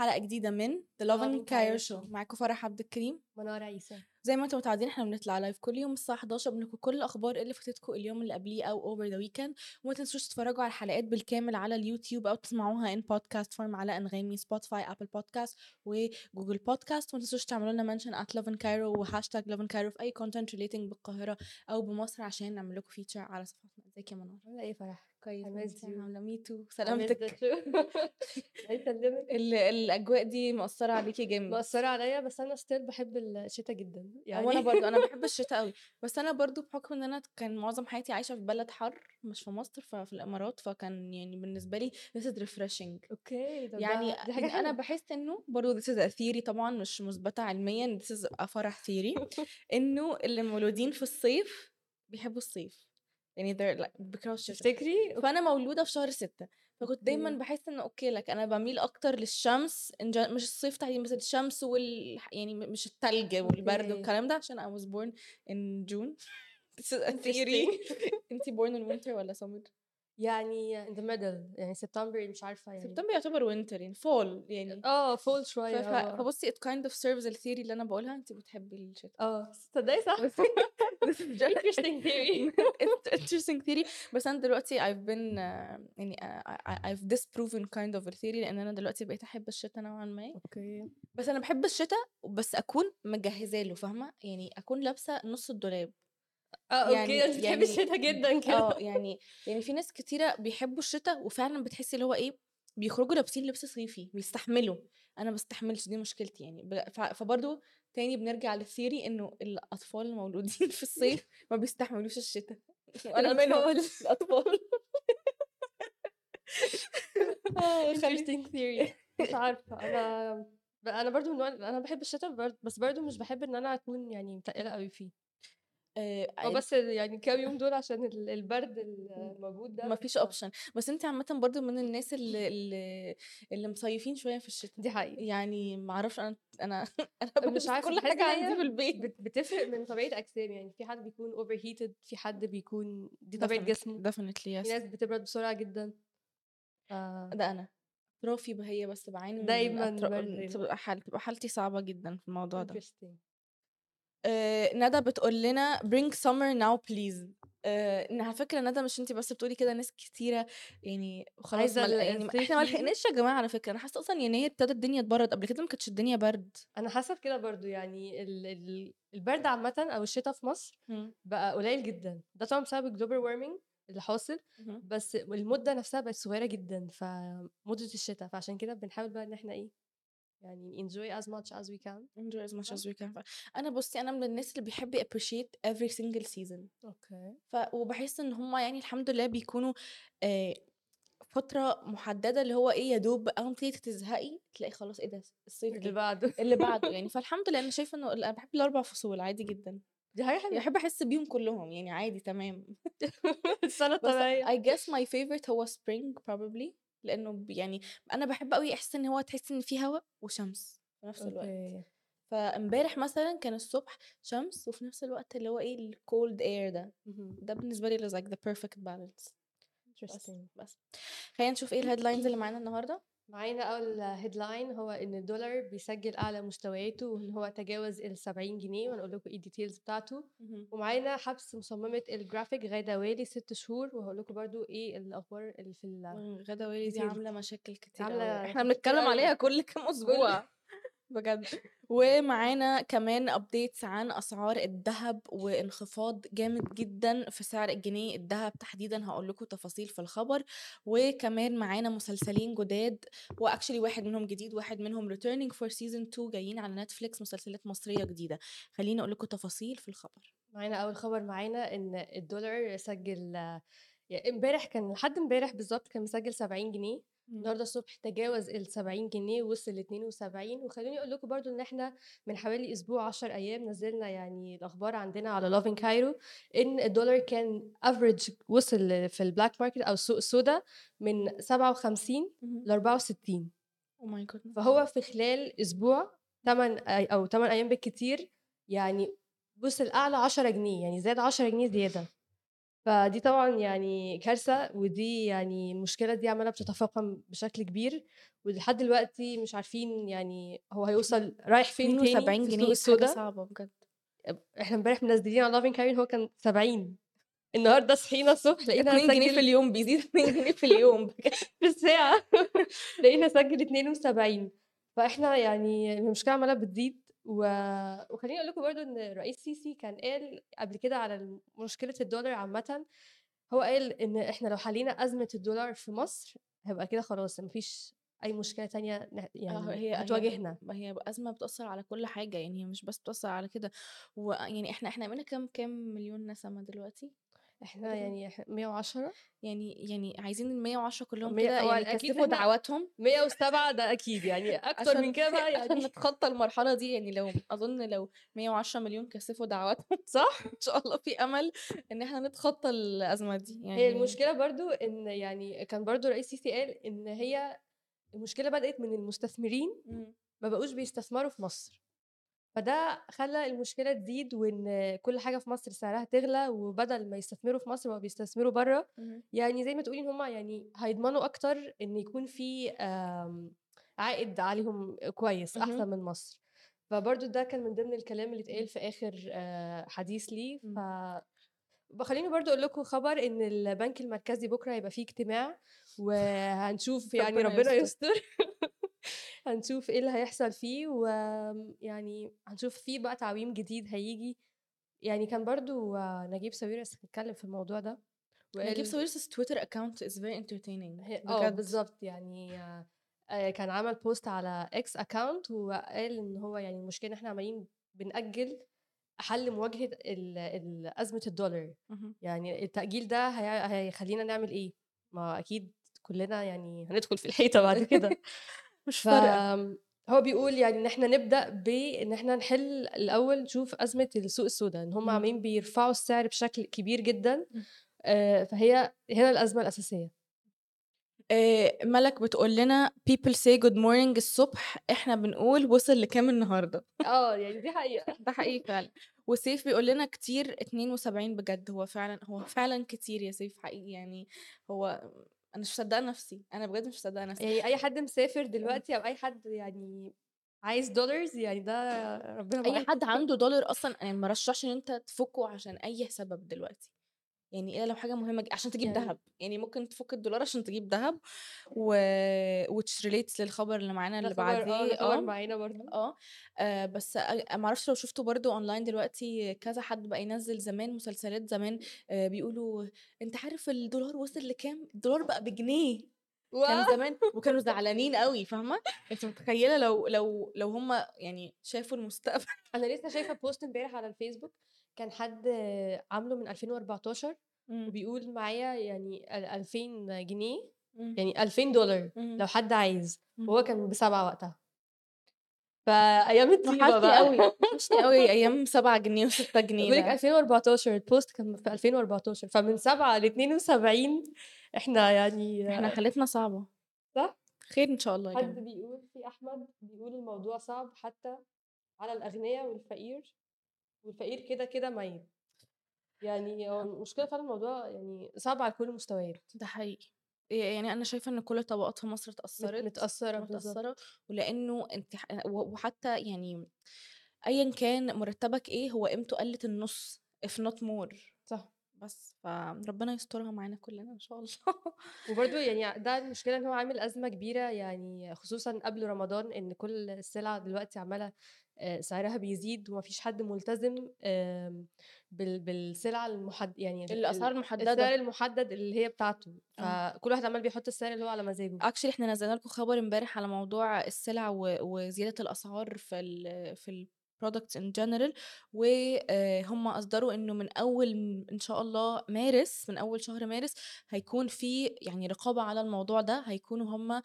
حلقة جديدة من The Lovin Cairo Show. معاكم فرح عبد الكريم. منار عيسى. زي ما أنتم متعودين إحنا بنطلع live كل يوم الساعة 11 بنكون كل الأخبار اللي فاتتكم اليوم اللي قبليه أو over the weekend وما تنسوش تتفرجوا على الحلقات بالكامل على اليوتيوب أو تسمعوها in podcast form على أنغامي Spotify Apple Podcast و Google Podcast وما تنسوش تعملوا لنا mention at Lovin Cairo و hashtag Lovin Cairo في أي content relating بالقاهرة أو بمصر عشان نعمل لكم feature على صفحتنا. ازيك يا منار عامله إيه فرح كويس you. عاملة me too سلامتك الأجواء دي مأثرة عليكي جامد. مأثرة عليا بس أنا still بحب الشتاء جدا. يعني وأنا برضو أنا بحب الشتاء قوي بس أنا برضو بحكم إن أنا كان معظم حياتي عايشة في بلد حر مش في مصر ففي الإمارات فكان يعني بالنسبة لي this is refreshing. okay يعني ده- إن أنا بحس إنه برضو this is a theory طبعا مش مثبتة علميا this is a فرح theory. إنه اللي مولودين في الصيف بيحبوا الصيف. يعني they're like بيكرهوا الشتاء تفتكري فأنا مولودة في شهر ستة فكنت دايما. بحس إنه okay لك أنا بميل أكتر للشمس مش الصيف تحديدا بس الشمس وال يعني مش التلج والبرد. والكلام ده عشان I was born in June This is a theory انتي born in winter ولا summer؟ يعني in the middle يعني سبتمبر مش عارفة يعني. سبتمبر يعتبر winter يعني fall يعني. آه fall شوية آه. فبصي it kind of serves ال theory اللي أنا بقولها انتي بتحبي الشتاء آه تصدقي صح؟ This is just- interesting theory. Interesting theory. بس أنا دلوقتي I've been uh, يعني uh, I've disproven kind of a theory لأن أنا دلوقتي بقيت أحب الشتاء نوعا ما. okay. بس أنا بحب الشتاء بس أكون مجهزة له فاهمة؟ يعني أكون لابسة نص الدولاب. آه يعني- okay انت بتحبي يعني- الشتاء جدا كده. آه يعني يعني في ناس كتيرة بيحبوا الشتاء وفعلا بتحسي اللي هو إيه بيخرجوا لابسين لبس صيفي بيستحملوا. أنا بستحملش دي مشكلتي يعني. فبرضه تاني بنرجع للثيري إنه الأطفال المولودين في الصيف ما بيستحملوش الشتاء وأنا منهم. الأطفال آه، interesting theory. مش عارفة. أنا أنا برضو من أنا بحب الشتاء بس برضو مش بحب إن أنا أكون يعني متقله قوي فيه. هو بس يعني كام يوم دول عشان ال- البرد الموجود ده. ما فيش ف- اوبشن بس انت عامه برضو من الناس اللي اللي, اللي مصيفين شوية في الشتاء. دي حقيقة. يعني ما أعرفش أنا أنا أنا مش عارفة كل حاجة عندي في البيت. بت- بتفرق من طبيعة أجسام يعني في حد بيكون اوفر هيتد في حد بيكون دي طبيعة جسمه. definitely في yes. ناس بتبرد بسرعة جدا. ف... ده أنا. اطرافي هي بس بعاني دايماً. تبقى حال تبقى حالتي صعبة جدا في الموضوع ده. آه ندى بتقول لنا bring summer now please آه على فكرة ندى مش انت بس بتقولي كده ناس كتيرة يعني خلاص مل... يعني إحنا ما. لحقناش يا جماعة على فكرة أنا حاسة أصلا يناير ابتدت الدنيا تبرد قبل كده ما كانتش الدنيا برد أنا حاسة بكده برضو يعني ال... ال... البرد عامة أو الشتاء في مصر بقى قليل جدا ده طبعا بسبب ال global warming اللي حاصل. بس المدة نفسها بقت صغيرة جدا فمدة الشتاء فعشان كده بنحاول بقى إن إحنا إيه يعني enjoy as much as we can. Enjoy as much as we can. أنا بصي أنا من الناس اللي بيحب appreciate every single season. okay. ف وبحس إن هم يعني الحمد لله بيكونوا آه فترة محددة اللي هو إيه يا دوب تيجي تزهقي تلاقي خلاص إيه ده الصيف اللي بعده. اللي بعده يعني. فالحمد لله أنا شايفة إنه أنا بحب الأربع فصول عادي جدا. دي حاجة حلوة. بحب أحس بيهم كلهم يعني عادي تمام. السنة الطبيعية I guess my favorite هو spring probably. لأنه يعني أنا بحب قوي احس إن هو تحس إن في هواء وشمس في نفس الوقت. okay. فامبارح مثلا كان الصبح شمس وفي نفس الوقت اللي هو إيه ال cold air ده. ده بالنسبة لي is like the perfect balance. بس interesting. بس. خلينا نشوف إيه ال headlines اللي معانا النهارده. معانا أول headline هو إن الدولار بيسجل أعلى مستوياته وإن هو تجاوز ال 70 جنيه وهنقول لكم إيه ال details بتاعته ومعانا حبس مصممة الجرافيك غادة والي ست شهور وهقول لكم برضو إيه الأخبار اللي في ال غادة والي دي. عاملة مشاكل كتير عاملة إحنا بنتكلم. عليها كل كام أسبوع بجد. ومعانا كمان updates عن أسعار الذهب وانخفاض جامد جدا في سعر الجنيه الذهب. تحديدا هقول لكم تفاصيل في الخبر. وكمان معانا مسلسلين جداد و actually واحد منهم جديد واحد منهم returning for season 2 جايين على نتفليكس مسلسلات مصرية جديدة. خليني أقول لكم تفاصيل في الخبر. معانا أول خبر معانا إن الدولار سجل يعني امبارح كان لحد امبارح بالظبط كان مسجل 70 جنيه. النهارده الصبح تجاوز ال 70 جنيه وصل ل 72 وخلوني أقول لكم برضو إن إحنا من حوالي أسبوع 10 أيام نزلنا يعني الأخبار عندنا على Lovin Cairo إن الدولار كان average وصل في ال black market أو السوق السوداء من 57 ل 64 oh my God فهو في خلال أسبوع 8 أو 8 أيام بالكتير يعني وصل أعلى 10 جنيه يعني زاد 10 جنيه زيادة. فدي طبعًا يعني كارثة، ودي يعني المشكلة دي عمّالة بتتفاقم بشكل كبير، ولحد دلوقتي مش عارفين يعني هو هيوصل رايح فين تاني 72 جنيه في السوق السودا. حاجة صعبة بجد. أب إحنا امبارح منزّلين على loving Karen هو كان 70 النهارده صحينا الصبح لقينا 2 جنيه في اليوم بيزيد 2 جنيه في اليوم. في الساعة لقينا سجّل 72 فإحنا يعني المشكلة عمّالة بتزيد و وخلّيني أقول لكم برضه إن الرئيس سيسي كان قال قبل كده على ال مشكلة الدولار عامةً، هو قال إن إحنا لو حلينا أزمة الدولار في مصر هيبقى كده خلاص ما فيش أي مشكلة تانية ن آه يعني هي هتواجهنا. ما هي أزمة بتأثّر على كل حاجة، يعني هي مش بس بتأثّر على كده، ويعني إحنا إحنا بقينا كام كام مليون نسمة دلوقتي؟ تقريبًا يعني إح 110 يعني يعني عايزين ال110 كلّهم مِيّة كده؟ يعني إحنا دعواتهم. 107 ده أكيد يعني أكتر من كده بقى عشان يعني نتخطى المرحلة دي، يعني لو أظن لو 110 مليون كثّفوا دعواتهم صح؟ إن شاء الله في أمل إن إحنا نتخطى الأزمة دي هي يعني المشكلة برضه إن يعني كان برضه الرئيس السيسي قال إن هي المشكلة بدأت من المستثمرين إمم. ما بقوش بيستثمروا في مصر، فده خلّى المشكلة تزيد وإن كل حاجة في مصر سعرها تغلى، وبدل ما يستثمروا في مصر بقوا بيستثمروا برّه،. يعني زي ما تقولي إن هُم يعني هيضمنوا أكتر إن يكون في آمم، عائد عليهم كويس أحسن اهم. من مصر، فبرضه ده كان من ضمن الكلام اللي اتقال. في آخر آآ، حديث ليه ف إمم. ب خلّيني برضه أقول لكم خبر إن البنك المركزي بكرة هيبقى في اجتماع، وهنشوف يعني ربنا يستر. هنشوف إيه اللي هيحصل فيه، وآمم، يعني هنشوف في بقى تعويم جديد هييجي، يعني كان برضه نجيب ساويرس اتكلم في الموضوع ده نجيب ساويرس Twitter account is very entertaining ه آه بجد. بالضبط يعني آآ، كان عمل post على X account وقال إن هو يعني المشكلة إن إحنا عمّالين بنأجّل حل ال أزمة الدولار،. يعني التأجيل ده هي هيخلّينا نعمل إيه؟ ما أكيد كلنا يعني هندخل في الحيطة بعد كده. مش ف فارقة. هو بيقول يعني إن إحنا نبدأ بإن إحنا نحل الأول نشوف أزمة السوق السودا، إن هُم إمم. عمالين بيرفعوا السعر بشكل كبير جدًا، إمم. فهي هنا الأزمة الأساسية. آآ، مَلَك بتقول لنا people say good morning الصبح، إحنا بنقول وصل لكام النهارده؟ آه، يعني دي حقيقة. ده حقيقي فعلًا، وسيف بيقول لنا كتير 72 بجد هو فعلًا هو فعلًا كتير يا سيف حقيقي يعني هو أنا مش مصدقة نفسي، أنا بجد مش مصدقة نفسي. يعني أي حد مسافر إمم. دلوقتي أو أي حد يعني عايز dollars يعني ده ربنا أي معاكم. حد عنده دولار أصلًا يعني ما أرشحش إن أنت تفكه عشان أي سبب دلوقتي، يعني إلا لو حاجة مهمة ج عشان تجيب يعني دهب، يعني ممكن تفك الدولار عشان تجيب دهب و which relates للخبر اللي معانا اللي آه، بعديه آه، معانا برضه. آه، آآ، بس ما أعرفش لو شُفتوا برضه online دلوقتي كذا حد بقى ينزّل زمان مسلسلات زمان آآ، بيقولوا أنت عارف الدولار وصل لكام؟ الدولار بقى بجنيه، كان! زمان وكانوا زعلانين أوي فاهمة؟ أنتِ متخيلة لو لو لو هُم يعني شافوا المستقبل أنا لسه شايفة post امبارح على الفيسبوك كان حد عامله من 2014 إمم. وبيقول معايا يعني ال 2000 جنيه إمم. يعني 2000 دولار إمم. لو حد عايز، إمم. وهو كان ب7 وقتها. فأيام الطيبة وحشني بقى. أوي، وحشني أوي أيام 7 جنيه و6 جنيه باقول لِك ده. 2014 الpost كان في 2014 فمن 7 ل72 إحنا يعني إحنا حالتنا صعبة. صح؟ خير إن شاء الله يا حد جماعة. بيقول في أحمد بيقول الموضوع صعب حتى على الأغنيا والفقير، والفقير كده، كده ميت. يعني هو المشكلة فعلًا الموضوع يعني صعب على كل المستويات. ده حقيقي. يعني أنا شايفة إن كل الطبقات في مصر مت اتأثّرت، متأثّرة متأثّرة بالضبط. ولإنه أنتِ ح و وحتى يعني أيًا كان مرتبك إيه هو قيمته قلّت النُص if not more صح. بس، فربنا يسترها معانا كلنا إن شاء الله. وبرضه يعني ده المشكلة إن هو عامل أزمة كبيرة يعني خصوصًا قبل رمضان إن كل السلع دلوقتي عمّالة آآ، سعرها بيزيد وما فيش حد ملتزم بالسلع المحد يعني ال الأسعار ال المحددة. السعر المحدد اللي هي بتاعته، آه. فكل واحد عمّال بيحط السعر اللي هو على مزاجه. actually إحنا نزّلنا لكم خبر امبارح على موضوع السلع و وزيادة الأسعار في ال في الproducts in general و آآ، هُم أصدروا إنه من أول م إن شاء الله مارس، من أول شهر مارس هيكون في يعني رقابة على الموضوع ده، هيكونوا هُم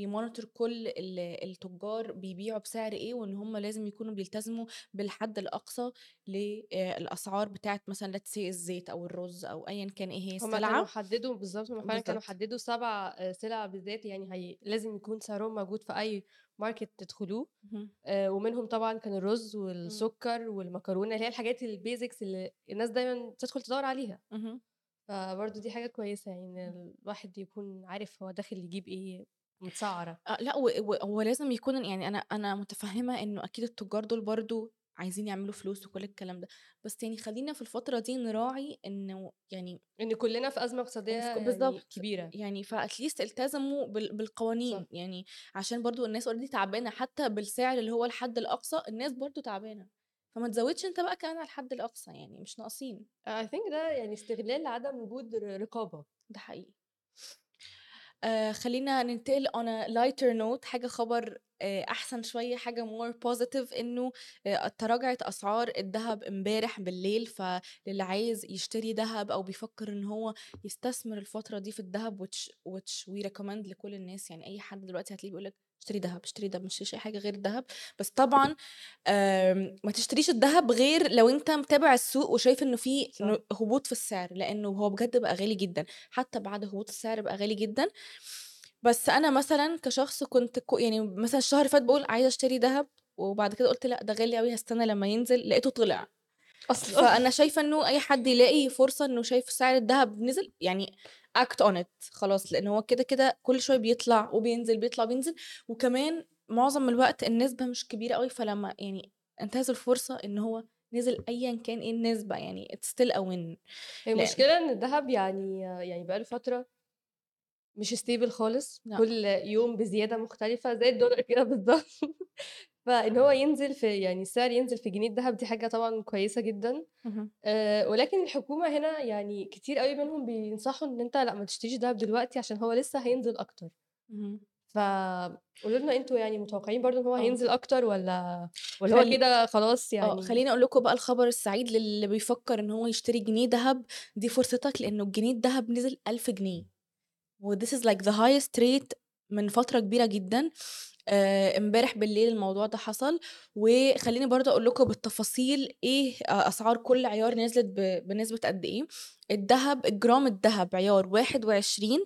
بيmonitor كل ال التجار بيبيعوا بسعر إيه، وإن هُم لازم يكونوا بيلتزموا بالحد الأقصى ل آآ، الأسعار بتاعة مثلًا say الزيت أو الرز أو أيًا كان إيه هي هُم كانوا. حددوا بالضبط، هُم فعلًا كانوا. حددوا 7 سلع بالذات يعني هي لازم يكون سعرهم موجود في أي ماركت تدخلوه. آآ ومنهم طبعًا كان الرز والسكر والمكرونة، اللي هي الحاجات الbasics اللي الناس دايمًا تدخل تدوّر عليها،. فبرضه دي حاجة كويسة يعني الواحد يكون عارف هو داخل يجيب إيه متسعّرة. آه، و هو لازم يكون يعني أنا أنا متفهمة إنه أكيد التجار دول برضه عايزين يعملوا فلوس وكل الكلام ده، بس يعني خلّينا في الفترة دي نراعي إنه يعني إن كلنا في أزمة اقتصادية الف يعني بالضبط، كبيرة. يعني least التزموا بال بالقوانين، صح. يعني عشان برضه الناس already تعبانة حتى بالسعر اللي هو الحد الأقصى، الناس برضه تعبانة، فما تزوّدش أنت بقى كمان على الحد الأقصى يعني مش ناقصين. I think ده يعني استغلال لعدم وجود ر رقابة. ده حقيقي. آآ خلّينا ننتقل on a lighter note حاجة خبر آآ أحسن شوية، حاجة more positive إنه آآ تراجعت أسعار الدهب امبارح بالليل، فللي عايز يشتري دهب أو بيفكر إن هو يستثمر الفترة دي في الدهب which which we recommend لكل الناس، يعني أي حد دلوقتي هتلاقيه بيقول لك اشتري دهب، اشتري دهب، ما تشتريش أي حاجة غير الدهب، بس طبعًا ما تشتريش الدهب غير لو أنت متابع السوق وشايف إنه في هبوط في السعر، لإنه هو بجد بقى غالي جدًا، حتى بعد هبوط السعر بقى غالي جدًا. بس أنا مثلًا كشخص كنت ك يعني مثلًا الشهر فات باقول عايزة أشتري دهب، وبعد كده قُلت لأ ده غالي أوي هاستنى لمّا ينزل، لقيته طلع. أصلًا. فأنا شايفة إنه أي حد يلاقي فرصة إنه شايف سعر الدهب نزل، يعني act on it خلاص، لإن هو كده، كده كل شوية بيطلع وبينزل، بيطلع وبينزل، وكمان معظم الوقت النسبة مش كبيرة أوي، فلمّا يعني انتهز الفرصة إن هو نزل أيًا كان إيه النسبة يعني a win. هي لأن المشكلة إن الدهب يعني يعني بقى له فترة مش stable خالص، لأ. كل يوم بزيادة مختلفة زي الدولار كده بالضبط، فإن هو ينزل في يعني السعر ينزل في جنيه الدهب دي حاجة طبعًا كويسة جدًا،. آآ ولكن الحكومة هنا يعني كتير أوي منهم بينصحوا إن أنت لأ ما تشتريش دهب دلوقتي عشان هو لسه هينزل أكتر، اهم. فقولوا لنا أنتم يعني متوقعين برضه إن هو آه. هينزل أكتر والّا والّا هو كده خلاص آه، يعني خلّيني أقول لكم بقى الخبر السعيد للي بيفكر إن هو يشتري جنيه دهب، دي فرصتك لإنه الجنيه الدهب نزل 1000 جنيه، وthis is like the highest rate من فترة كبيرة جدًا. امبارح بالليل الموضوع ده حصل، وخلّيني برضه أقول لكم بالتفاصيل أ أسعار كل عيار نزلت ب بنسبة قد إيه. الدهب الجرام الدهب عيار 21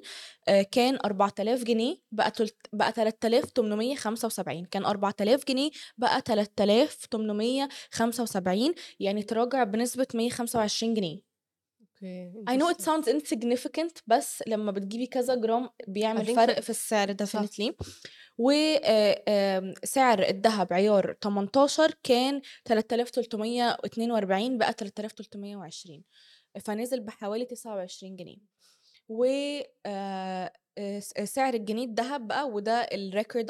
آآ كان 4000 جنيه بقى تلت بقى 3875 كان 4000 جنيه بقى 3875 يعني تراجع بنسبة 125 جنيه. أوكي I know it sounds insignificant بس لمّا بتجيبي كذا جرام بيعمل فرق في السعر definitely. و آآ آمم سعر الدهب عيار 18 كان 3342 بقى 3320 فنزل بحوالي 29 جنيه. و آآ س سعر الجنيه الدهب بقى وده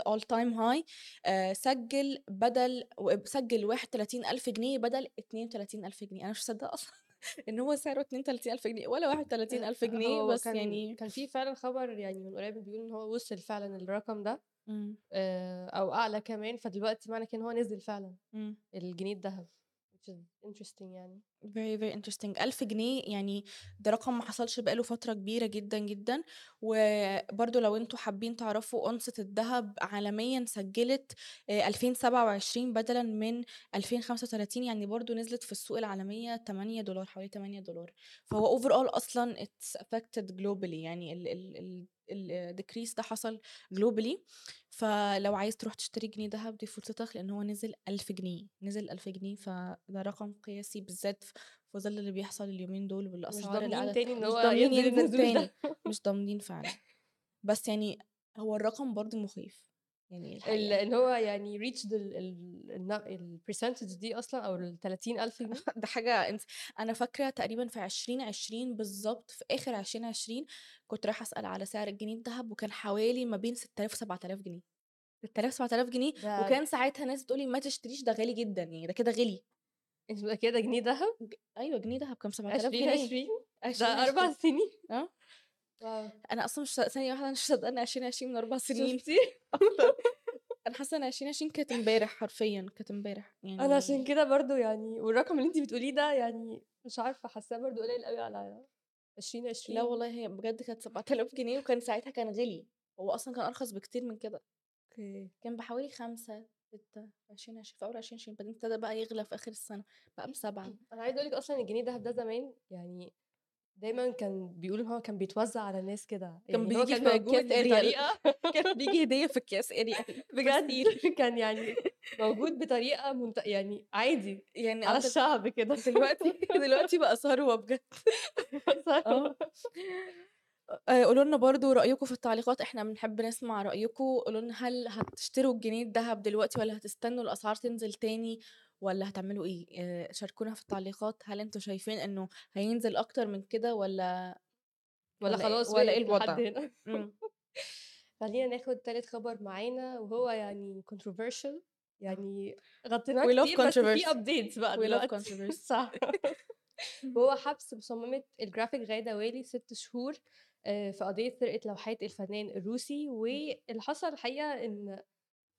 all time high آآ سجّل بدل سجّل 31000 جنيه بدل 32000 جنيه، أنا مش مصدقة أصلًا. إن هو سعره 32000 جنيه ولا 31000 آآ جنيه بس كان يعني كان في فعلًا خبر يعني من قريب بيقول إن هو وصل فعلًا الرقم ده إمم، آآ أو أعلى كمان، فدلوقتي معنى كده إن هو نزل فعلًا إمم. الجنيه الدهب which is interesting يعني. Very very interesting. 1000 جنيه يعني ده رقم ما حصلش بقى له فترة كبيرة جدًا، جدًا، وبرضه لو أنتم حابين تعرفوا أونصة الدهب عالميًا سجّلت آآ 2027 بدلًا من 2035 يعني برضه نزلت في السوق العالمية 8$ حوالي 8$ فهو overall أصلًا it's affected globally يعني ال ال ال ال الdecrease ده حصل globally. فلو عايز تروح تشتري جنيه دهب دي فرصتك لإن هو نزل 1000 جنيه، نزل 1000 جنيه فده رقم قياسي بالذات في ظل اللي بيحصل اليومين دول مش والأسعار اللي ضامنين قاعدة تاني مش هو ضامنين ينزل تاني،. مش ضامنين فعلًا. بس يعني هو الرقم برضه مخيف، يعني ال. إن هو يعني ال ال الن الpercentage دي أصلًا أو ال30.000 جنيه؟ ده حاجة انس أنا فاكرة تقريبًا في 2020 بالضبط، في آخر 2020 كنت رايحة أسأل على سعر الجنيه الدهب وكان حوالي ما بين 6000 و7000 جنيه. 6000 7000 جنيه وكان ساعتها ناس بتقول لي: "ما تشتريش ده غالي جدًا، يعني ده كده غِلي." أنتِ متأكدة جنيه دهب؟ ج أيوه جنيه دهب كان 7000 جنيه. 2020 ده 4 2020 سنين! آه. wow! أنا أصلًا مش ثانية واحدة أنا مش مصدقة إن 2020 من 4 سنين شُفتِ؟ أكتر. أنا حاسة إن 2020 كانت امبارح حرفيًا، كانت امبارح أنا عشان يعني كده برضه يعني والرقم اللي أنتِ بتقوليه ده يعني مش عارفة حاساه برضه قليل أوي على 2020 لا والله هي بجد كانت 7000 جنيه وكان ساعتها كان غِلي، هو أصلًا كان أرخص بكتير من كده. okay. كان بحوالي 5، 6 في 2020 في أول 2020 بعدين ابتدى بقى يغلى في آخر السنة بقى ب7. أنا عايزة لِك أصلًا الجنيه الدهب ده زمان يعني دايمًا كان بيقولوا إن هو كان بيتوزّع على الناس كده، كان يعني كان في موجود بطريقة كان بييجي هدية في أكياس أريال بجد. كان يعني موجود بطريقة منت يعني عادي يعني على الشعب كده. دلوقتي دلوقتي بقى ثروة بجد. آه. آآ قولوا لنا برضه رأيكم في التعليقات، إحنا بنحب نسمع رأيكم، قولوا لنا هل هتشتروا الجنيه الدهب دلوقتي والّا هتستنوا الأسعار تنزل تاني والّا هتعملوا إيه؟ آآ شاركونا في التعليقات، هل أنتم شايفين إنه هينزل أكتر من كده والّا والّا والّا إيه خلاص والّا إيه وقف لحد الوضع؟ هنا؟ إمم. خلّينا ناخد تالت خبر معانا وهو يعني controversial يعني غطيناه We love كتير بس في controversy. updates بقى We love دلوقتي controversy. صح. وهو حبس مصممة الجرافيك غادة والي 6 شهور في قضية سرقة لوحات الفنان الروسي، واللي حصل الحقيقة إن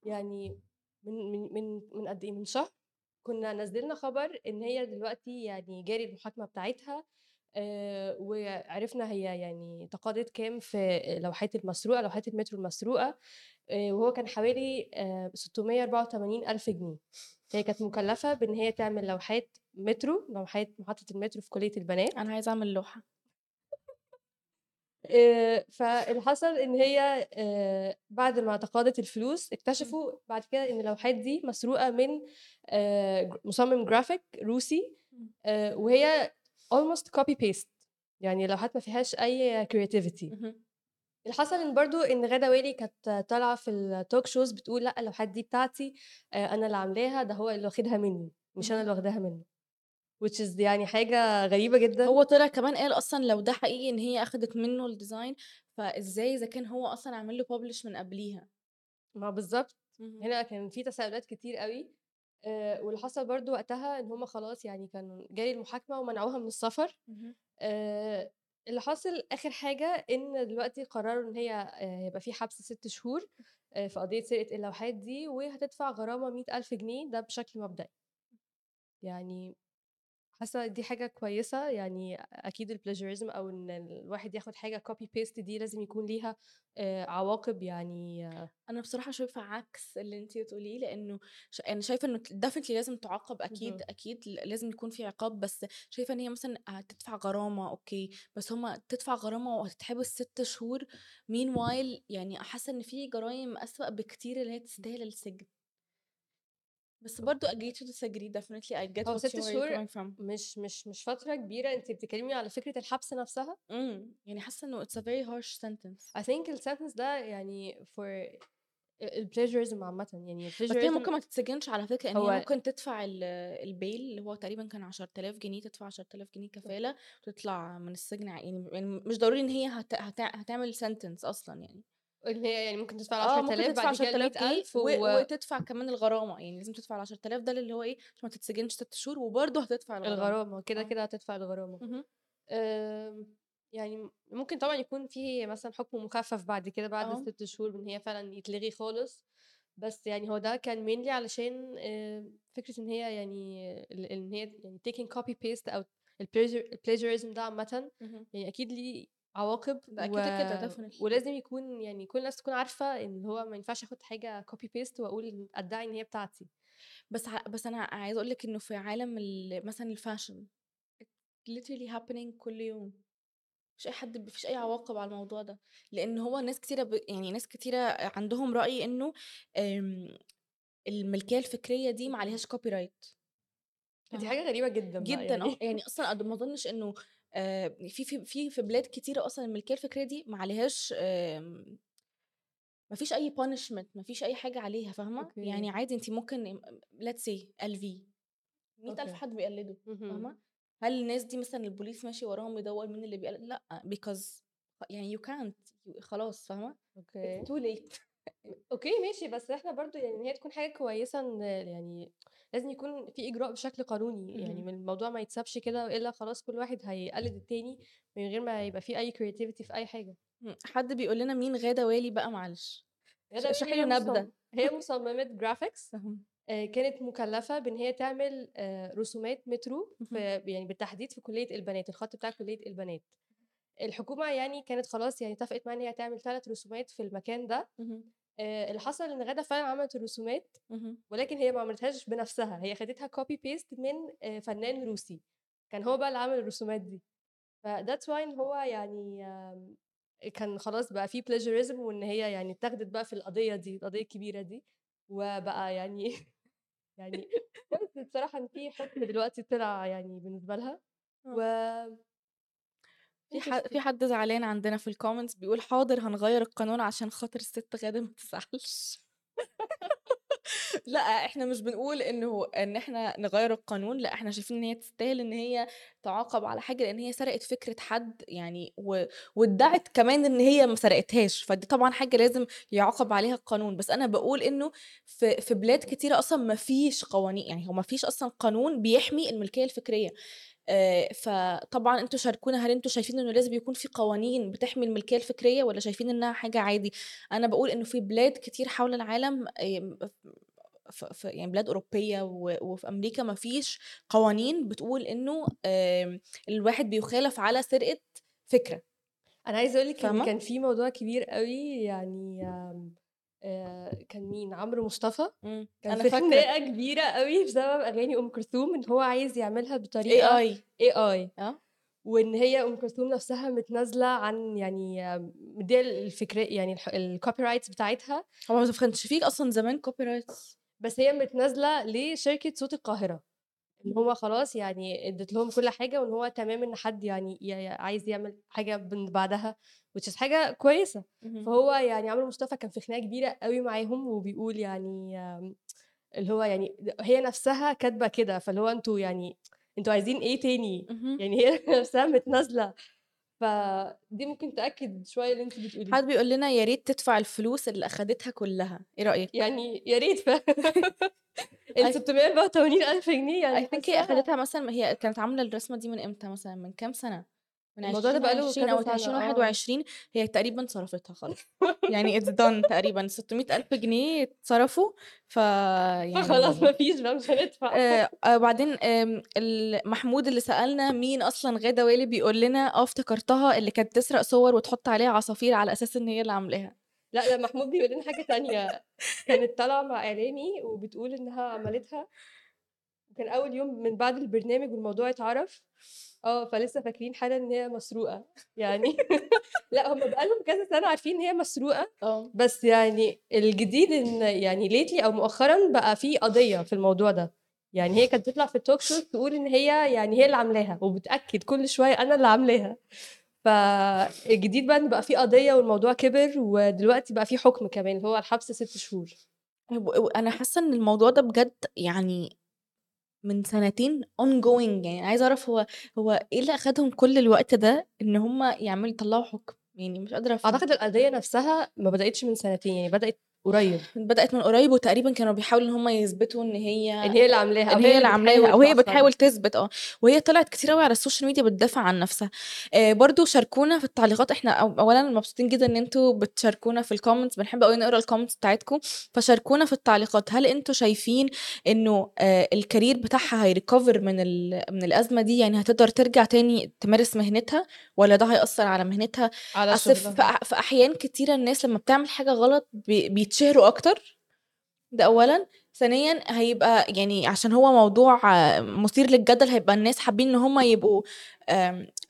يعني من من من من قد إيه، من شهر كنا نزّلنا خبر إن هي دلوقتي يعني جاري المحاكمة بتاعتها آآ وعرفنا هي يعني تقاضت كام في لوحات المسروقة، لوحات المترو المسروقة، آآ وهو كان حوالي آآ 684,000 جنيه. هي كانت مكلفة بإن هي تعمل لوحات مترو، لوحات محطة المترو في كلية البنات. أنا عايزة أعمل لوحة. آآ فاللي حصل إن هي آآ بعد ما تقاضت الفلوس، إمم. اكتشفوا بعد كده إن اللوحات دي مسروقة من ج مصمم جرافيك روسي إمم. وهي almost copy paste يعني اللوحات ما فيهاش creativity. اهم. اللي حصل إن برضه إن غادة والي كانت طالعة في الtalk shows بتقول لأ اللوحات دي بتاعتي، أنا اللي عاملاها، ده هو اللي واخدها منّي، مش اهم. اللي واخداها منّه. Which is يعني حاجة غريبة جدًا. هو طلع كمان قال أصلًا لو ده حقيقي إن هي أخدت منه الdesign فإزاي إذا كان هو أصلًا عامل له publish من قبليها؟ ما بالضبط. اهم. هنا كان في تساؤلات كتير أوي، آآ واللي حصل برضه وقتها إن هم خلاص يعني كانوا جاري المحاكمة ومنعوها من السفر. آآ اللي حاصل آخر حاجة إن دلوقتي قرروا إن هي آآ هيبقى في حبس 6 شهور آآ في قضية سرقة اللوحات دي، وهتدفع غرامة 100,000 جنيه ده بشكل مبدئي. يعني حاسة دي حاجة كويسة، يعني أكيد ال plagiarism أو إن الواحد ياخد حاجة copy paste دي لازم يكون ليها آآ عواقب يعني أنا بصراحة شايفة عكس اللي أنتِ بتقوليه، لإنه ش أنا شايفة إنه definitely لازم تعاقب أكيد، اهم. أكيد ل لازم يكون في عقاب، بس شايفة إن هي مثلًا هتدفع غرامة okay، بس هم تدفع غرامة وهتتحبس 6 شهور meanwhile يعني حاسة إن في جرايم أسوأ بكتير اللي هي تستاهل السجن. بس برضه agree to disagree definitely I get what 6 you where you're شهور. مش مش مش فترة كبيرة، أنتِ بتتكلمي على فكرة الحبس نفسها؟ إمم. يعني حاسة إنه it's a very harsh sentence. I think الsentence ده يعني for ال الplagiarism عامةً، يعني بس هي ممكن ما تتسجنش على فكرة، يعني هي ممكن تدفع ال الbail اللي هو تقريبًا كان 10.000 جنيه، تدفع 10.000 جنيه كفالة وتطلع من السجن يعني يعني مش ضروري إن هي هت هت هتعمل sentence أصلًا يعني. اللي هي يعني ممكن تدفع آه، ممكن ال10.000 تدفع بعد كده 10.000 جنيه ال100,000 و و وتدفع كمان الغرامة، يعني لازم تدفع ال10.000 ده اللي هو إيه، عشان ما تتسجنش 6 شهور وبرضه هتدفع الغرامة. الغرامة، كده، آه. كده هتدفع. آمم يعني ممكن طبعًا يكون في مثلًا حكم مخفف بعد كده بعد آه. ال6 شهور بإن هي فعلًا يتلغي خالص، بس يعني هو ده كان mainly علشان آآ فكرة إن هي يعني ال إن هي يعني taking copy paste أو الplagiar الplagiarism ده عامةً اهم. يعني أكيد ليه عواقب ده و كده، كده definitely. ولازم يكون يعني كل الناس تكون عارفة إن هو ما ينفعش آخد حاجة copy paste وأقول أدعي إن هي بتاعتي. بس ع بس أنا عايزة أقول لِك إنه في عالم ال مثلًا it's literally happening كل يوم. فيش أي حد ما فيش أي عواقب على الموضوع ده، لإن هو ناس كتيرة ب يعني ناس كتيرة عندهم رأي إنه آمم الملكية الفكرية دي ما. عليهاش copyright. دي فاهمة؟ حاجة غريبة جدًا جدًا آه، يعني. يعني أصلًا أد ما أظنش إنه آآ في في في في بلاد كتيرة أصلًا الملكية الفكرية دي ما عليهاش آمم ما فيش أي punishment ما فيش أي حاجة عليها فاهمة؟ يعني. عادي أنتِ ممكن م let's say LV 100,000 أوكي. حد بيقلده اهم. فاهمة؟ هل الناس دي مثلًا البوليس ماشي وراهم يدوّر مين اللي بيقلد؟ لأ because يعني you can't خلاص؟ okay. it's too late. okay ماشي، بس إحنا برضه يعني إن هي تكون حاجة كويسة إن يعني لازم يكون في إجراء بشكل قانوني، يعني. من الموضوع ما يتسابش كده وإلا خلاص كل واحد هيقلد التاني من غير ما يبقى في أي creativity في حاجة. إمم، حد بيقول لنا مين غادة والي بقى معلش؟ اشرحي والي له هي مصم نبذة. هي مصممة graphics اهم. آآ كانت مكلفة بإن هي تعمل آآ رسومات مترو. في يعني بالتحديد في كلية البنات، الخط بتاع كلية البنات. الحكومة يعني كانت خلاص يعني اتفقت معاها إن هي تعمل 3 رسومات في المكان ده، اللي حصل إن غادة فعلًا عملت الرسومات. ولكن هي ما عملتهاش بنفسها، هي خدتها copy paste من آآ فنان روسي، كان هو بقى اللي عامل الرسومات دي. ف that's why إن هو يعني كان خلاص بقى في plagiarism وإن هي يعني اتاخدت بقى في القضية دي، القضية الكبيرة دي، وبقى يعني يعني كويس بصراحة إن في حكم دلوقتي طلع يعني بالنسبة لها و آه. في ح interesting. في حد زعلان عندنا في الcomments بيقول حاضر هنغيّر القانون عشان خاطر الست غادة ما تزعلش. لأ، إحنا مش بنقول إنه إن إحنا نغيّر القانون، لأ، إحنا شايفين إن هي تستاهل إن هي تعاقب على حاجة، لإن هي سرقت فكرة حد يعني و وادّعت كمان إن هي ما سرقتهاش، فدي طبعًا حاجة لازم يُعاقب عليها القانون، بس أنا باقول إنه في في بلاد كتيرة أصلًا ما فيش قوانين يعني هو ما فيش أصلًا قانون بيحمي الملكية الفكرية. آآ، فطبعًا أنتم شاركونا هل أنتم شايفين إنه لازم يكون في قوانين بتحمي الملكية الفكرية والّا شايفين إنها حاجة عادي؟ أنا باقول إنه في بلاد كتير حول العالم آمم، ف ف يعني بلاد أوروبية و وفي أمريكا ما فيش قوانين بتقول آمم، الواحد بيُخالف على سرقة فكرة. أنا عايزة أقول لِك؟ كان في موضوع كبير أوي يعني آآ، كان مين، عمرو مصطفى. كان أنا في كبيرة أوي بسبب أغاني أم كلثوم إن هو عايز يعملها بطريقة AI AI آه. وإن هي أم كلثوم نفسها متنازلة عن يعني مديّة الفكرا يعني الح الcopyrights بتاعتها، هو ما كانش في أصلًا زمان copyrights. بس هي متنازلة لشركة صوت القاهرة، إن. هو خلاص يعني ادّت لهم كل حاجة وإن هو تمام إن حد يعني ي عايز يعمل حاجة من بعدها which is حاجة كويسة،. فهو يعني عمرو مصطفى كان في خناقة كبيرة أوي معاهم وبيقول يعني آمم، اللي هو يعني هي نفسها كاتبة كده، فاللي هو أنتم يعني أنتم عايزين إيه تاني؟ يعني هي نفسها متنازلة، فدي ممكن تأكد شوية اللي أنتِ بتقوليه. حد بيقول لنا يا ريت تدفع الفلوس اللي أخدتها كلّها، إيه رأيك؟ يعني يا ريت ف I ال684.000 جنيه I يعني think هي حاساها أخدتها مثلًا هي كانت عاملة الرسمة دي من إمتى مثلًا، من كام سنة؟ من الموضوع ده بقى له 2020 كذا أو سنة، 2021 هي تقريبًا صرفتها خلاص، يعني it's done تقريبًا 600.000 جنيه اتصرفوا، فخلاص ما فيعني فيش بقى مش هندفع. آآ، آآ، بعدين آمم، ال محمود اللي سألنا مين أصلًا غادة والي بيقول لنا آه افتكرتها اللي كانت تسرق صور وتحط عليها عصافير على أساس إن هي اللي عاملاها. لأ، ده محمود بيقول لنا حاجة تانية، كانت طالعة مع إعلامي وبتقول إنها عملتها، وكان أول يوم من بعد البرنامج والموضوع اتعرف، آه، فلسه فاكرين حالًا إن هي مسروقة، يعني لأ هُم بقى لهم كذا سنة عارفين إن هي مسروقة، آه. بس يعني الجديد إن يعني lately أو مؤخرًا بقى في قضية في الموضوع ده، يعني هي كانت بتطلع في الtalk show تقول إن هي يعني هي اللي عاملاها، وبتأكد كل شوية أنا اللي عاملاها، فالجديد بقى إن بقى في قضية والموضوع كبر، ودلوقتي بقى في حكم كمان اللي هو الحبس 6 شهور. و وأنا حاسة إن الموضوع ده بجد يعني من سنتين ongoing يعني عايزة أعرف هو هو إيه اللي أخدهم كل الوقت ده إن هُم يعملوا يطلّعوا حُكم، يعني مش قادرة أفهم. أعتقد القضية نفسها ما بدأتش من سنتين، يعني بدأت قريب، بدأت من قريب وتقريبًا كانوا بيحاولوا إن هُم يثبتوا إن هي هي اللي عاملاها إن هي اللي عاملاها أو هي. بتحاول تثبت آه، وهي طلعت كتير أوي على السوشيال ميديا بتدافع عن نفسها. آآ برضه شاركونا في التعليقات. إحنا أو أولًا مبسوطين جدًا إن أنتم بتشاركونا في ال comments بنحب أوي نقرأ ال comments بتاعتكم، فشاركونا في التعليقات. هل أنتم شايفين إنه آآ ال career بتاعها هي recover من من الأزمة دي، يعني هتقدر ترجع تاني تمارس مهنتها والّا ده هيأثّر على مهنتها؟ على في في أحيان كتيرة الناس لمّا بتعمل حاجة غلط بي بيتشهروا أكتر، ده أولًا، ثانيًا هيبقى يعني عشان هو موضوع مثير للجدل هيبقى الناس حابين إن هُم يبقوا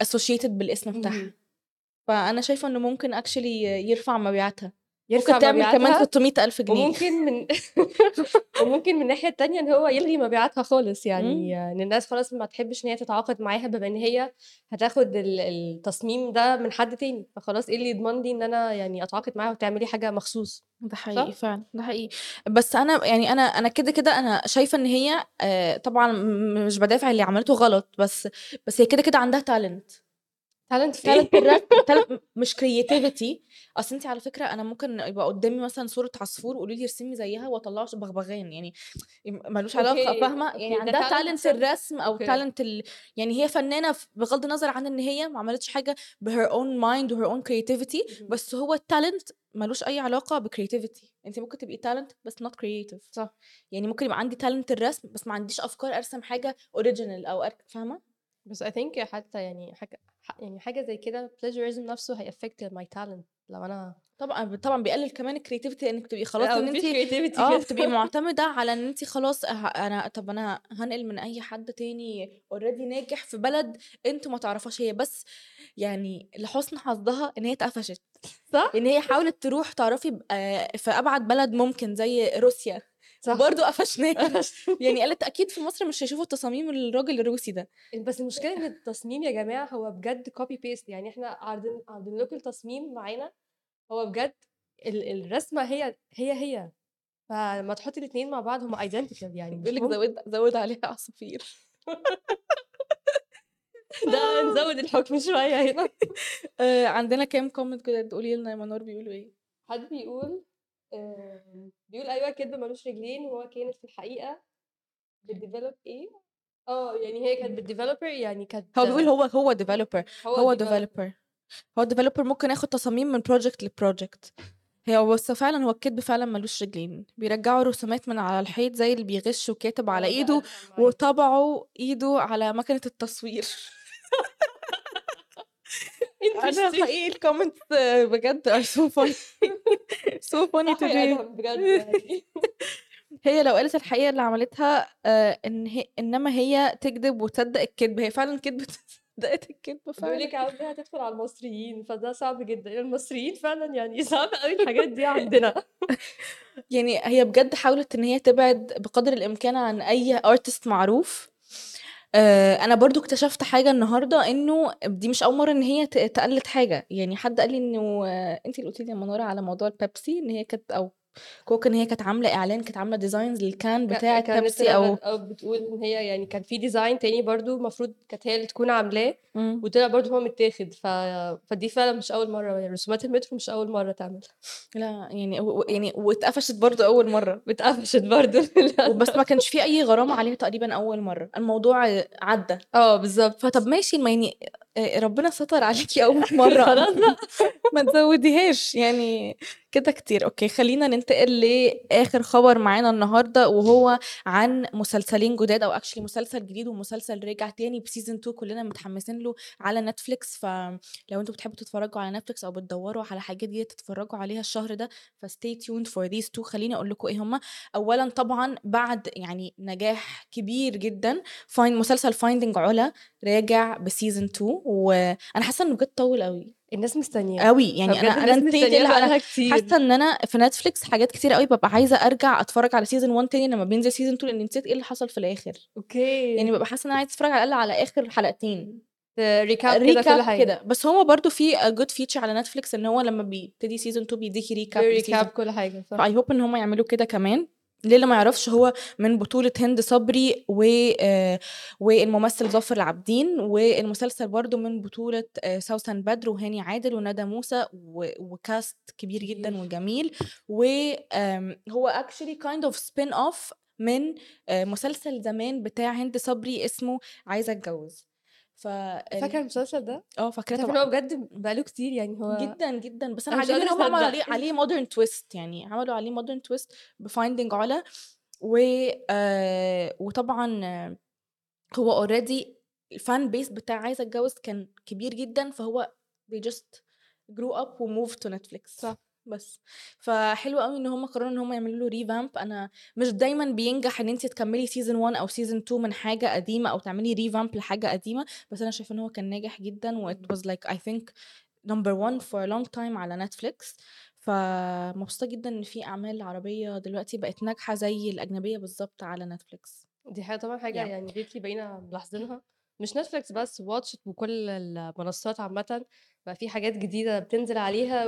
associated بالاسم بتاعها، اهم. فأنا شايفة إنه ممكن actually يرفع مبيعاتها، ممكن تعمل كمان مبيعاتها 600.000 جنيه. وممكن من وممكن من الناحية التانية إن هو يلغي مبيعاتها خالص، يعني. إن الناس خلاص ما تحبش إن هي تتعاقد معاها بما إن هي هتاخد ال التصميم ده من حد تاني، فخلاص إيه اللي يضمن لي إن أنا يعني أتعاقد معاها وتعمل لي حاجة مخصوص، ده حقيقي؟ فعلًا، ده حقيقي. بس أنا يعني أنا أنا كده، كده أنا شايفة إن هي آآ طبعًا مش بادافع اللي عملته غلط، بس بس هي كده، كده عندها talent. Talent الرسم talent مش creativity أصل أنتِ على فكرة أنا ممكن يبقى قدّامي مثلًا صورة عصفور وقولوا لي ارسمي زيها واطلّعه بغبغان يعني م مالوش علاقة okay، فاهمة؟ يعني عندها some الرسم okay. talent ال يعني هي فنانة ف بغض النظر عن إن هي ما عملتش ب her own mind و her own creativity اهم. بس هو ال talent مالوش أي علاقة ب creativity أنتِ ممكن تبقي talent بس not creative صح. يعني ممكن يبقى عندي talent الرسم بس ما عنديش أرسم حاجة original أو أر فاهمة؟ بس I think حتى يعني حاجة يعني حاجة زي كده plagiarism نفسه هيaffect my talent لو أنا طبعًا طبعًا بيقلل كمان الcreativity إنِّك تبقي خلاص آه، creativity آه، كده. بتبقي معتمدة على إن أنتِ خلاص ه أنا طب أنا هانقل من أي حد تاني already ناجح في بلد أنتم ما تعرفوهاش، هي بس يعني لحُسن حظها إن هي اتقفشت، صح؟ إن هي حاولت تروح تعرفي آآ في أبعد بلد ممكن زي روسيا، صح. برضه قفشناها يعني قالت أكيد في مصر مش هيشوفوا تصاميم الراجل الروسي ده. بس المشكلة إن التصميم يا جماعة هو بجد copy paste يعني إحنا عارضين عارضين لكم التصميم معانا، هو بجد ال الرسمة هي هي، هي. فلمّا تحطّي الاتنين مع بعض هم identical يعني بيقول لِك. زود زود عليها عصافير. ده نزوّد الحكم شوية هنا. آآ عندنا كام comment كده قولي لنا يا منار بيقولوا إيه؟ حد بيقول بيقول أيوه الكدب ما لوش رجلين وهو كانت في الحقيقة بتdevelop إيه؟ آه، يعني هي كانت بتdeveloper يعني كانت هو بيقول هو هو developer هو developer هو developer ممكن ياخد تصاميم من project لproject. هي بس فعلًا هو الكدب فعلًا ما لوش رجلين، بيرجّعوا رسومات من على الحيط زي اللي بيغش وكاتب على ده إيده أسهل معايا. وطبعوا إيده على ماكينة التصوير. أنا interesting. حقيقي الcomments بجد so funny صح يا today. أدهم بجد يعني. هي لو قالت الحقيقة اللي عملتها آآ إن ه إنما هي تكدب وتصدّق الكدب، هي فعلًا كدبت صدّقت بيقول فعلًا. لِك عاوزاها تدخل على المصريين، فده صعب جدًا، المصريين فعلًا يعني صعب أوي الحاجات دي عندنا. يعني هي بجد حاولت إن هي تبعد بقدر الإمكان عن أي artist معروف. آآ أنا برضه اكتشفت حاجة النهارده إنه دي مش أول مرّة إن هي تقلد حاجة، يعني حد قال لي إنه أنتِ اللي قُلتِ لي يا منورة على موضوع البيبسي إن هي كانت أو كوكا إن هي كانت عاملة إعلان كانت عاملة designs للكان كانت بيبسي أو آه بتقول إن هي يعني كان في design تاني برضه المفروض كانت هي اللي تكون عاملاه،. وطلع برضه هو متاخد، ف فدي فعلًا مش أول مرّة، يعني رسومات المترو مش أول مرّة تعمل. لا يعني و يعني واتقفشت برضه أول مرّة. واتقفشت برضه وبس ما كانش في أي غرامة عليها تقريبًا أول مرّة، الموضوع عدّى. آه بالضبط. فطب ماشي ما يعني آآ ربنا ستر عليكِ أول مرّة خلاص. ما تزوّديهاش يعني كده كتير. okay خلّينا ننتقل لآخر خبر معانا النهارده وهو عن مسلسلين جداد أو actually مسلسل جديد ومسلسل رجع تاني بseason 2 كلنا متحمسين له على Netflix، فلو أنتم بتحبوا تتفرّجوا على Netflix أو بتدوّروا على حاجات جديدة تتفرّجوا عليها الشهر ده فstay tuned for these 2 خلّيني أقول لكم إيه هم. أولًا طبعًا بعد يعني نجاح كبير جدًا find مسلسل finding علا راجع بseason 2 وأنا حاسة إنه بجد طوّل أوي، الناس مستنياه. أوي. يعني أنا الناس نسيت كتير. حاسة إن أنا في Netflix حاجات كتيرة أوي بابقى عايزة أرجع أتفرّج على season 1 تاني لمّا بينزل season 2 لإني نسيت إيه اللي حصل في الآخر. أوكي. يعني بابقى حاسة إن أنا عايزة أتفرّج على الأقل على آخر حلقتين. recap حاجة. كده، بس هو برضه في good feature على Netflix إن هو لمّا بيبتدي season 2 بيدّيكِ recap recap لseason كل حاجة صح. فI hope إن هم يعملوا كده كمان. للي ما يعرفش هو من بطولة هند صبري و آآ والممثل ظافر العابدين، والمسلسل برضه من بطولة آآ سوسن بدر وهاني عادل وندى موسى و وcast كبير جدًا. وجميل. وآمم هو actually kind of spin off من آآ مسلسل زمان بتاع هند صبري اسمه عايزة أتجوّز. ف ال فاكرة المسلسل ده؟ آه فاكراه أنتِ عارفة طبعًا. هو بجد بقى له كتير يعني هو جدًا، جدًا. بس أنا أنا عاجبني قادرة هم عملوا عليه. عليه modern twist يعني عملوا عليه modern twist بfinding علا و آآ وطبعًا هو already الfan base بتاع عايزة أتجوّز كان كبير جدًا، فهو they just grew up وmoved to Netflix. صح. بس. فحلو أوي إن هم قرروا إن هم يعملوا له revamp أنا مش دايمًا بينجح إن أنتِ تكمّلي season 1 أو season 2 من حاجة قديمة أو تعملي revamp لحاجة قديمة، بس أنا شايفة إن هو كان ناجح جدًا was like I think number one for a long time على Netflix. فمبسوطة جدًا إن في أعمال عربية دلوقتي بقت ناجحة زي الأجنبية بالضبط على Netflix. دي حاجة طبعًا حاجة Yeah. يعني lately بقينا ملاحظينها، مش Netflix بس it وكل المنصات عامةً، بقى في حاجات جديدة بتنزل عليها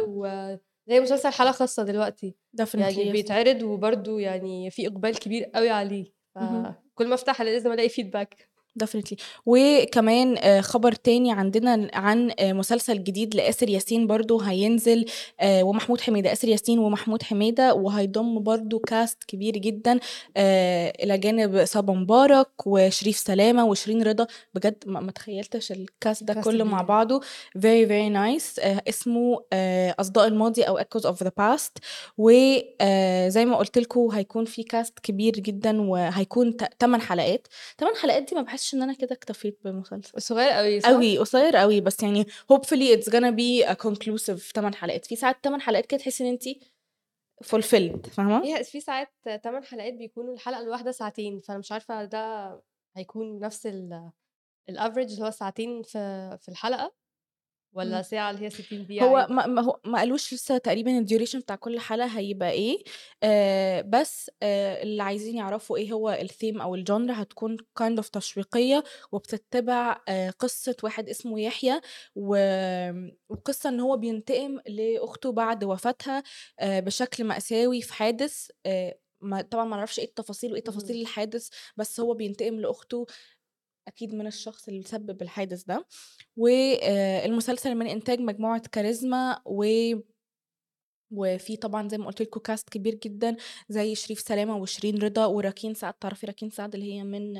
وزي مسلسل حالة خاصة دلوقتي، definitely يعني. بيتعرض وبرضه يعني في إقبال كبير أوي عليه،. فكل ما أفتح لازم ألاقي feedback. Definitely. وكمان آآ خبر تاني عندنا عن آآ مسلسل جديد لآسر ياسين برضه هينزل آآ ومحمود حميدة، آسر ياسين ومحمود حميدة وهيضم برضه cast كبير جدًا إلى جانب صبا مبارك وشريف سلامة وشيرين رضا، بجد ما تخيّلتش الcast ده كلّه مع. بعضه. Very very nice. آآ اسمه أصداء الماضي أو echoes of the past. وآآ زي ما قُلت لكم هيكون في cast كبير جدًا وهيكون 8 حلقات، 8 حلقات دي ما باحسش حاسّة إن أنا كده اكتفيت بمسلسل. صغير أوي صح؟ أوي، قصير أوي، بس يعني hopefully it's gonna be a conclusive 8 حلقات، في ساعات 8 حلقات كده تحسّي إن أنتِ fulfilled فاهمة؟ فيها في ساعات 8 حلقات بيكونوا الحلقة الواحدة ساعتين، فأنا مش عارفة ده هيكون نفس ال الaverage اللي هو ساعتين في في الحلقة والّا إمم. ساعة اللي هي 60 دقيقة هو؟ ما ما هو ما قالوش لسه تقريبًا الduration بتاع كل حلقة هيبقى إيه، آآ بس آآ اللي عايزين يعرفوا إيه هو الtheme أو الgenre هتكون kind of تشويقية وبتتبع آآ قصة واحد اسمه يحيى و وقصة إن هو بينتقم لأخته بعد وفاتها آآ بشكل مأساوي في حادث آآ ما طبعًا ما نعرفش إيه التفاصيل وإيه تفاصيل اهم. الحادث، بس هو بينتقم لأخته أكيد من الشخص اللي سبب الحادث ده، وآآ المسلسل من إنتاج مجموعة كاريزما و وفي طبعًا زي ما قُلت لكم cast كبير جدًا زي شريف سلامة وشيرين رضا وراكين سعد، تعرفي راكين سعد اللي هي من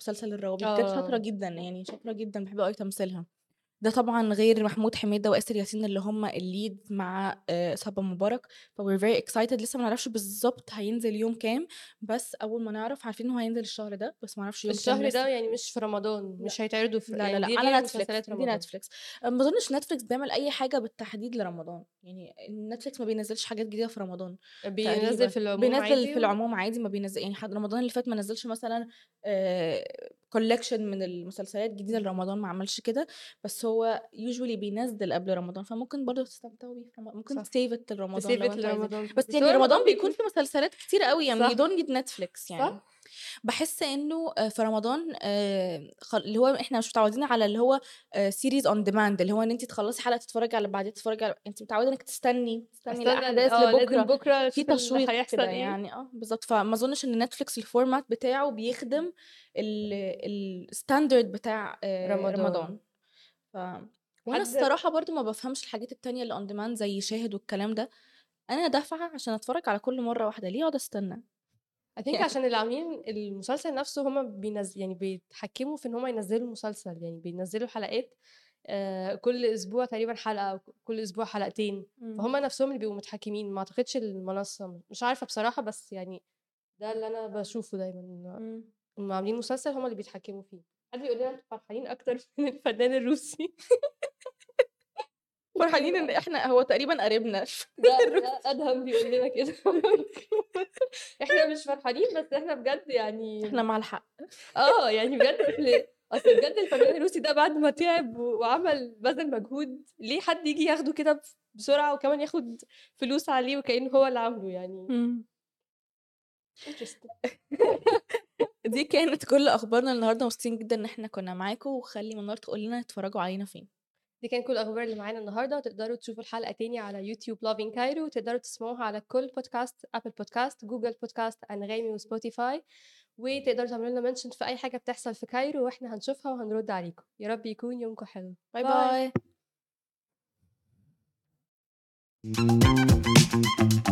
مسلسل الروابي، بجد شاطرة آه. جدًا يعني شاطرة جدًا باحب أوي تمثيلها. ده طبعًا غير محمود حميدة وآسر ياسين اللي هم الlead مع آآ صبا مبارك، فwe're very excited لسه ما نعرفش بالضبط هينزل يوم كام، بس أول ما نعرف عارفين إن هو هينزل الشهر ده، بس ما نعرفش يوم كام الشهر لسه. ده يعني مش في رمضان،. مش هيتعرضوا في لا، لا، دي على مسلسلات دي رمضان. Netflix ما أظنش Netflix بيعمل أي حاجة بالتحديد لرمضان، يعني Netflix ما بينزّلش حاجات جديدة في رمضان بينزّل في العموم بينزّل عادي في العموم عادي ما بينزّل يعني حد رمضان اللي فات ما نزّلش مثلًا آآ collection من المسلسلات الجديدة اهم. لرمضان ما عملش كده، بس هو usually بينزّل قبل رمضان، فممكن برضه تستمتعوا بيه في ممكن save it لرمضان لرمضان، بس بس يعني رمضان بيكون فيه مسلسلات كتيرة أوي يعني صح. don't need Netflix يعني. صح. باحس إنه آآ في رمضان خ اللي هو إحنا مش متعودين على اللي هو series on demand اللي هو إن أنتِ تخلّصي حلقة تتفرّجي على اللي بعديها تتفرّجي على أنتِ متعودة إنِّك تستني، تستني أستنى ال الأحداث آه لازم لبُكرة، بكرة في تشويق هيحصل إيه. يعني آه بالضبط، فما أظنش إن Netflix الformat بتاعه بيخدم ال الstandard بتاع رمضان. رمضان. ف وأنا حد الصراحة برضه ما بافهمش الحاجات التانية اللي on demand زي شاهد والكلام ده، أنا دافعة عشان أتفرّج على كل مرّة واحدة، ليه أقعد أستنى؟ I think عشان اللي عاملين المسلسل نفسه هم بينز يعني بيتحكموا في إن هم ينزّلوا المسلسل، يعني بينزّلوا حلقات آآ كل أسبوع تقريبًا حلقة أو كل أسبوع حلقتين، إمم. فهُم نفسهم اللي بيبقوا متحكمين، ما أعتقدش المنصة، مش عارفة بصراحة بس يعني ده اللي أنا باشوفه دايمًا، إمم. هُم عاملين مسلسل هم اللي بيتحكموا فيه. حد بيقول لنا أنتم فرحانين أكتر من الفنان الروسي. فرحانين إن إحنا هو تقريبًا قريبنا ده ده أدهم بيقول لنا كده إحنا مش فرحانين بس إحنا بجد يعني إحنا مع الحق. آه، يعني بجد أصل بجد الفنان الروسي ده بعد ما تعب وعمل بذل مجهود، ليه حد ييجي ياخده كده بس بسرعة وكمان ياخد فلوس عليه وكأنه هو اللي عامله يعني. دي كانت كل أخبارنا النهارده، مبسوطين جدًا إن إحنا كنا معاكم، وخلّي منار تقول لنا اتفرّجوا علينا فين. دي كانت كل الأخبار اللي معانا النهارده، تقدروا تشوفوا الحلقة تاني على يوتيوب loving Cairo وتقدروا تسمعوها على كل بودكاست، أبل بودكاست، جوجل بودكاست، أنغامي وسبوتيفاي، وتقدروا تعملوا لنا mention في أي حاجة بتحصل في Cairo وإحنا هنشوفها وهنرد عليكم. يا رب يكون يومكم حلو. bye bye. باي.